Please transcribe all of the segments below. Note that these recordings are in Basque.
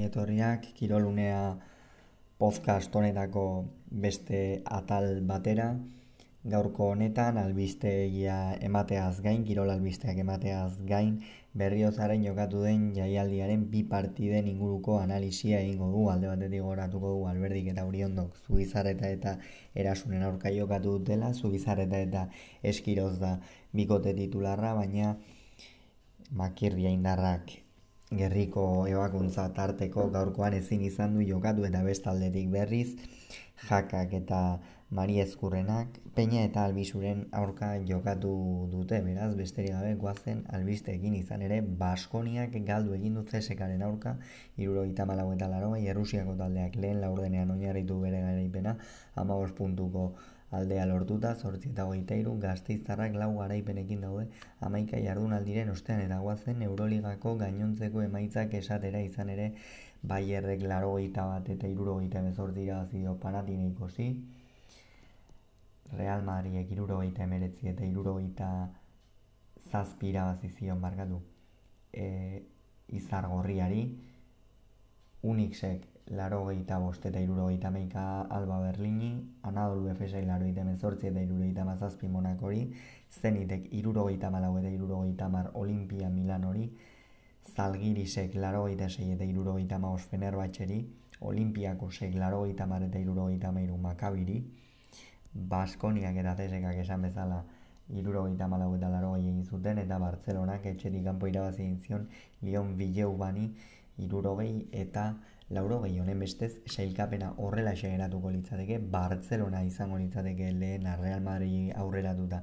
ongi etorriak kirolunea podcast honetako beste atal batera. Gaurko honetan albistegia emateaz gain, kirol albisteak emateaz gain, berriozaren jokatu den jaialdiaren bi partiden inguruko analisia egingo du, alde batetik goratuko du alberdik eta uriondok zubizarreta eta erasunen aurka jokatu dutela, zubizarreta eta eskiroz da bikote titularra, baina makirria indarrak gerriko ebakuntza tarteko gaurkoan ezin izan du jokatu eta bestaldetik berriz jakak eta Mari Ezkurrenak peina eta albisuren aurka jokatu dute, beraz, besterik gabe guazen albisteekin izan ere Baskoniak galdu egin dut zesekaren aurka, iruro eta malau eta laro, Errusiako taldeak lehen laurdenean oinarritu bere garaipena, amabos puntuko aldea lortuta, zortzi eta hogeita iru, gazteiztarrak lau garaipenekin daude, amaika jardun aldiren ostean. Eta guazen Euroligako gainontzeko emaitzak esatera izan ere, Bayerrek laro gita bat eta iruro gita emezortzi irabazio panatineiko zi, Real Madridek iruro gita emeretzi eta iruro gita zazpi irabazizion barkatu e, izar gorriari, Unixek laro gehieta bost eta iruro gehieta meika Alba Berlini, Anadolu Efesai laro gehieta mezortzi eta iruro gehieta mazazpi monakori, Zenitek iruro gehieta malau eta iruro gehieta mar Olimpia Milan hori, Zalgirisek laro gehieta sei eta iruro gehieta maos Fenerbatxeri, Olimpiako sek laro gehieta mar eta iruro gehieta Makabiri, Baskoniak eta Zesekak esan bezala iruro gehieta malau eta laro egin zuten, eta Bartzelonak etxetik kanpo irabazi egin zion Lion Bileu bani iruro eta laurogei honen bestez sailkapena horrela geratuko litzateke Barcelona izango litzateke lehen Real Madrid aurrera duta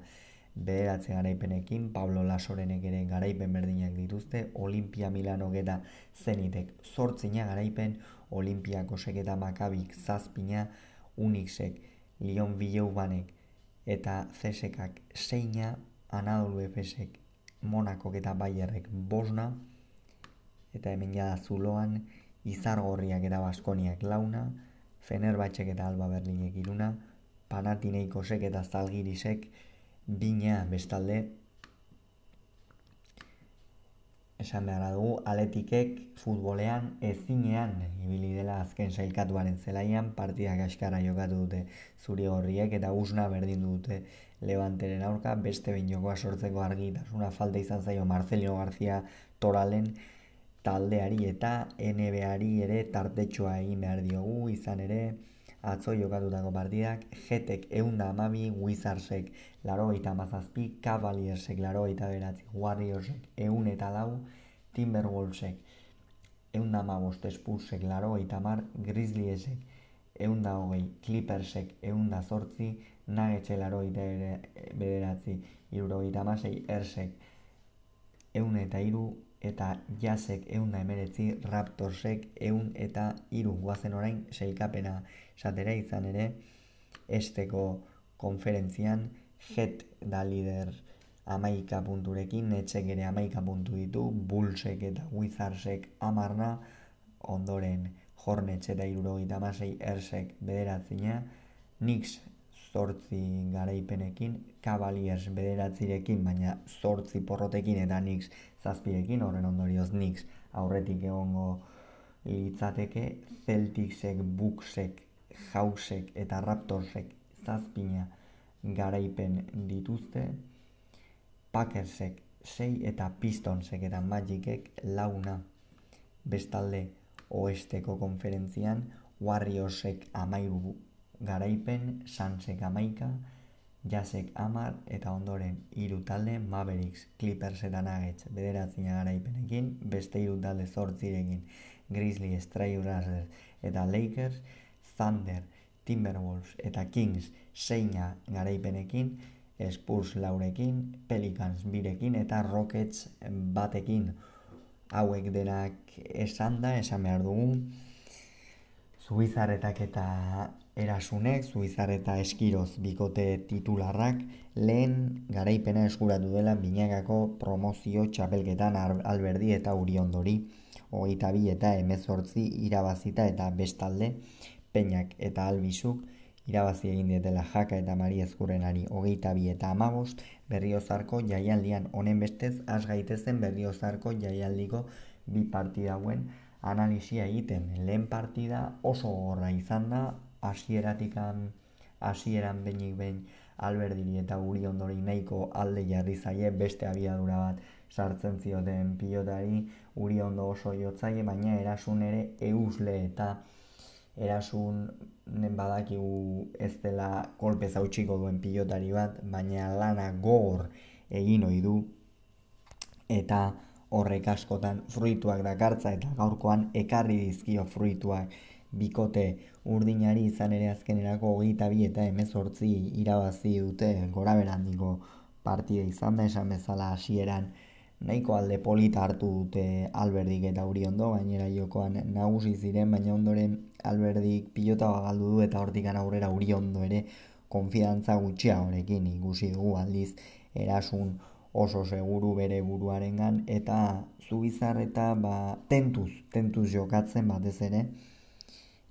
bederatze garaipenekin Pablo Lasorenek ere garaipen berdinak dituzte Olimpia Milano eta Zenitek zortzina garaipen Olimpiako seketa Makabik zazpina Unixek Lyon Bileubanek eta Zesekak seina Anadolu Efesek Monako eta Bayerrek bosna eta hemen jada zuloan Izargorriak eta Baskoniak launa, Fenerbatxek eta Alba Berlinek iruna, Panatineikosek eta Zalgirisek bina bestalde, esan behar dugu, aletikek futbolean ezinean ibili dela azken sailkatuaren zelaian, partidak askara jokatu dute zuri horriek eta usna berdin dute levanteren aurka, beste bain jokoa sortzeko argitasuna falta izan zaio Marcelino García Toralen, taldeari eta NBAri ere tartetxoa egin behar diogu. Izan ere atzo jokatutako partidak jetek eunda amabi Wizardsek laro eta mazazpi Cavaliersek laro eta beratzi Warriorsek eun eta lau Timberwolvesek eunda amabost Spursek laro eta mar Grizzliesek eunda hogei Clippersek eunda zortzi Nagetxe laro eta bederatzi iruro eta masei Ersek eun eta iru eta jasek eun da emeretzi raptorsek eun eta iru guazen orain seikapena esatera izan ere esteko konferentzian jet da lider amaika punturekin, netxek ere amaika puntu ditu, bulsek eta wizardsek amarna, ondoren jornetxe eta iruro gita masei ersek bederatzina, nix zortzi garaipenekin, Cavaliers bederatzirekin, baina zortzi porrotekin eta nix zazpirekin, horren ondorioz nix aurretik egongo litzateke, Celticsek, Bucksek, Hausek eta Raptorsek zazpina garaipen dituzte, Packersek sei eta Pistonsek eta Magicek launa. Bestalde oesteko konferentzian, Warriorsek amairu garaipen, Sansek amaika, Jasek Amar eta ondoren hiru talde Mavericks, Clippers eta Nuggets bederatzina garaipenekin, beste hiru talde zortzirekin Grizzlies, Trailblazers eta Lakers, Thunder, Timberwolves eta Kings seina garaipenekin, Spurs laurekin, Pelicans birekin eta Rockets batekin. Hauek denak esan da, esan behar dugu, Zubizarretak eta erasunek, Zuizar eta Eskiroz bikote titularrak lehen garaipena eskuratu dela binagako promozio txapelketan alberdi eta uriondori hogeita bi eta emezortzi irabazita eta bestalde peinak eta albizuk irabazi egin dietela jaka eta mari ezkurrenari hogeita bi eta amabost berriozarko jaialdian honen bestez az gaitezen berriozarko jaialdiko bi partidauen analisia egiten. Lehen partida oso gorra izan da, hasieratikan hasieran behinik behin alberdiri eta guri ondori nahiko alde jarri zaie beste abiadura bat sartzen zioten pilotari. Uri ondo oso jotzaile baina erasun ere eusle eta erasun badakigu ez dela kolpe zautxiko duen pilotari bat baina lana gogor egin ohi du. Eta horrek askotan fruituak dakartza eta gaurkoan ekarri dizkio fruituak bikote urdinari izan ere azkenerako hogeita bi eta hemezortzi irabazi dute gora berandiko partida izan da esan bezala hasieran nahiko alde polita hartu dute alberdik eta huri ondo, gainera jokoan nagusi ziren, baina ondoren alberdik pilota galdu du eta hortik aurrera huri ondo ere konfidantza gutxia horrekin ikusi dugu aldiz erasun oso seguru bere buruarengan eta zubizar eta ba, tentuz, tentuz jokatzen batez ere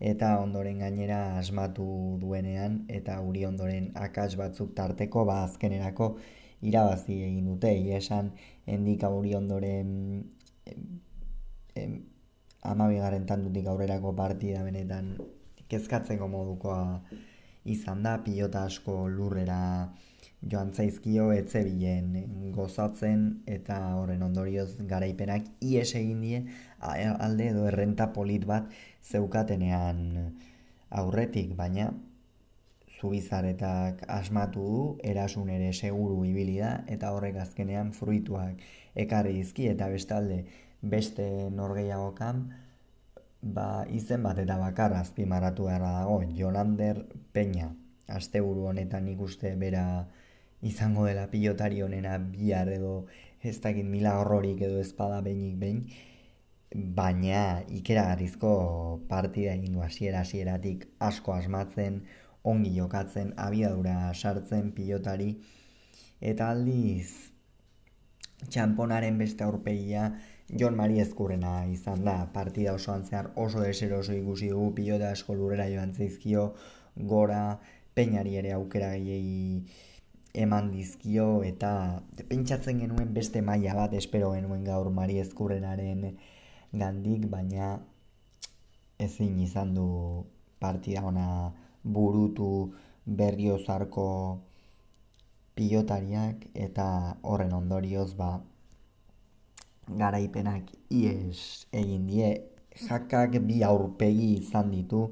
eta ondoren gainera asmatu duenean eta huri ondoren akats batzuk tarteko ba azkenerako irabazi egin dute. Esan hendik aurri ondoren amabigarren tantutik aurrerako partida benetan kezkatzeko modukoa izan da, pilota asko lurrera joan zaizkio etzebilen gozatzen eta horren ondorioz garaipenak ies egin die alde edo errenta polit bat zeukatenean aurretik, baina zubizaretak asmatu du, erasun ere seguru ibili da, eta horrek azkenean fruituak ekarri dizki, eta bestalde beste norgeiagokan, ba, izen bat eta bakar azpimarratu beharra dago, Jolander Peña, asteburu honetan ikuste bera izango dela pilotari honena bihar edo ez dakit mila horrorik edo espada behinik behin, baina ikeragarrizko partida egin du hasiera hasieratik asko asmatzen, ongi jokatzen, abiadura sartzen pilotari, eta aldiz txamponaren beste aurpegia Jon Mari Ezkurrena izan da, partida osoan zehar oso deseroso ikusi dugu, pilota asko lurera joan zeizkio, gora, peinari ere aukera gehiagi eman dizkio, eta pentsatzen genuen beste maila bat espero genuen gaur Mari Ezkurrenaren gandik, baina ezin izan du partida ona burutu berriozarko pilotariak eta horren ondorioz ba garaipenak ies egin die. Jakak bi aurpegi izan ditu.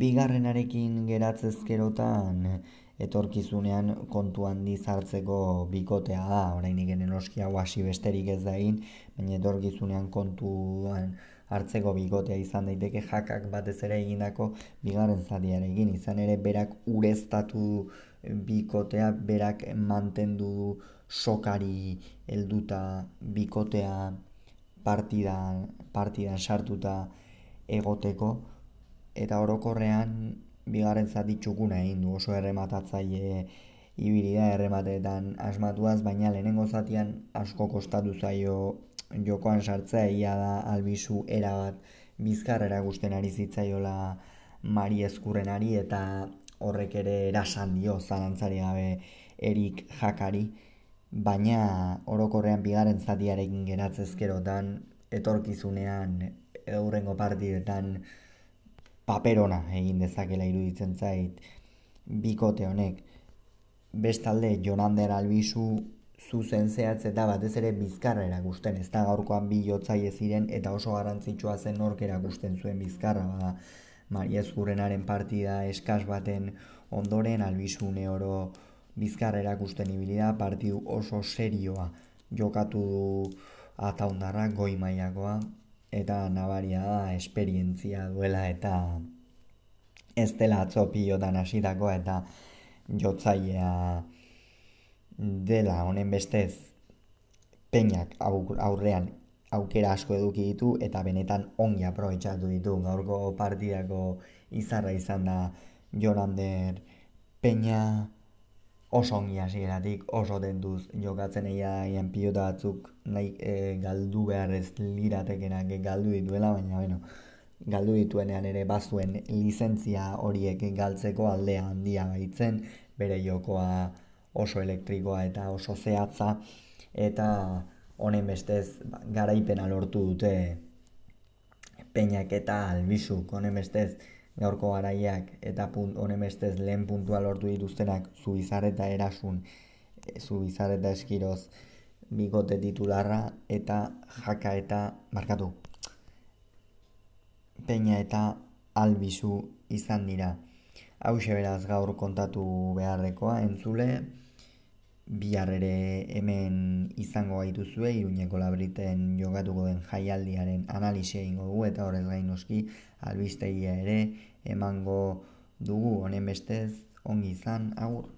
Bigarrenarekin geratzezkerotan etorkizunean kontu handi zartzeko bikotea da. Orainik enen oski hau hasi besterik ez da egin baina etorkizunean kontuan hartzeko bigotea izan daiteke jakak batez ere egindako bigarren zatiarekin. Izan ere berak ureztatu bikotea berak mantendu sokari helduta bikotea partidan partidan sartuta egoteko. Eta orokorrean bigarren zati txukuna egin du oso errematatzaile ibili da errematetan asmatuaz baina lehenengo zatian asko kostatu zaio jokoan sartzea ia da albizu erabat bizkar eragusten ari zitzaiola Mari Ezkurrenari eta horrek ere erasan dio zalantzari gabe erik jakari. Baina orokorrean bigaren zatiarekin geratzezkerotan etorkizunean eurrengo partidetan paperona egin dezakela iruditzen zait bikote honek. Bestalde Jonander Albizu zuzen zehatz eta batez ere bizkarra erakusten, ez da gaurkoan bi jotzaile ziren eta oso garrantzitsua zen nork erakusten zuen bizkarra, bada Maria Ezkurrenaren partida eskas baten ondoren albizune oro bizkarra erakusten ibili da, partidu oso serioa jokatu du ataundarra goi mailakoa eta nabaria da esperientzia duela eta ez dela atzo pilotan hasitako eta jotzailea dela. Honen bestez peinak aurrean aukera asko eduki ditu eta benetan ongi aprobetxatu ditu. Gaurko partidako izarra izan da Jolander Peña oso ongi hasieratik oso denduz jokatzen egia pilota batzuk nahi e, galdu behar ez liratekenak galdu dituela baina bueno, galdu dituenean ere bazuen lizentzia horiek galtzeko aldea handia baitzen bere jokoa oso elektrikoa eta oso zehatza eta honen bestez ba, garaipena lortu dute peinak eta albizu, honen bestez gaurko garaiak eta punt, honen bestez lehen puntua lortu dituztenak zubizar eta erasun, zubizar eta eskiroz bigote titularra eta jaka eta markatu. Peña eta albizu izan dira. Hau beraz gaur kontatu beharrekoa entzule, bihar ere hemen izango gaituzue, iruñeko labriten jogatuko den jaialdiaren analisi egingo dugu eta horrez gain noski albistegia ere emango dugu honen bestez ongi izan agur.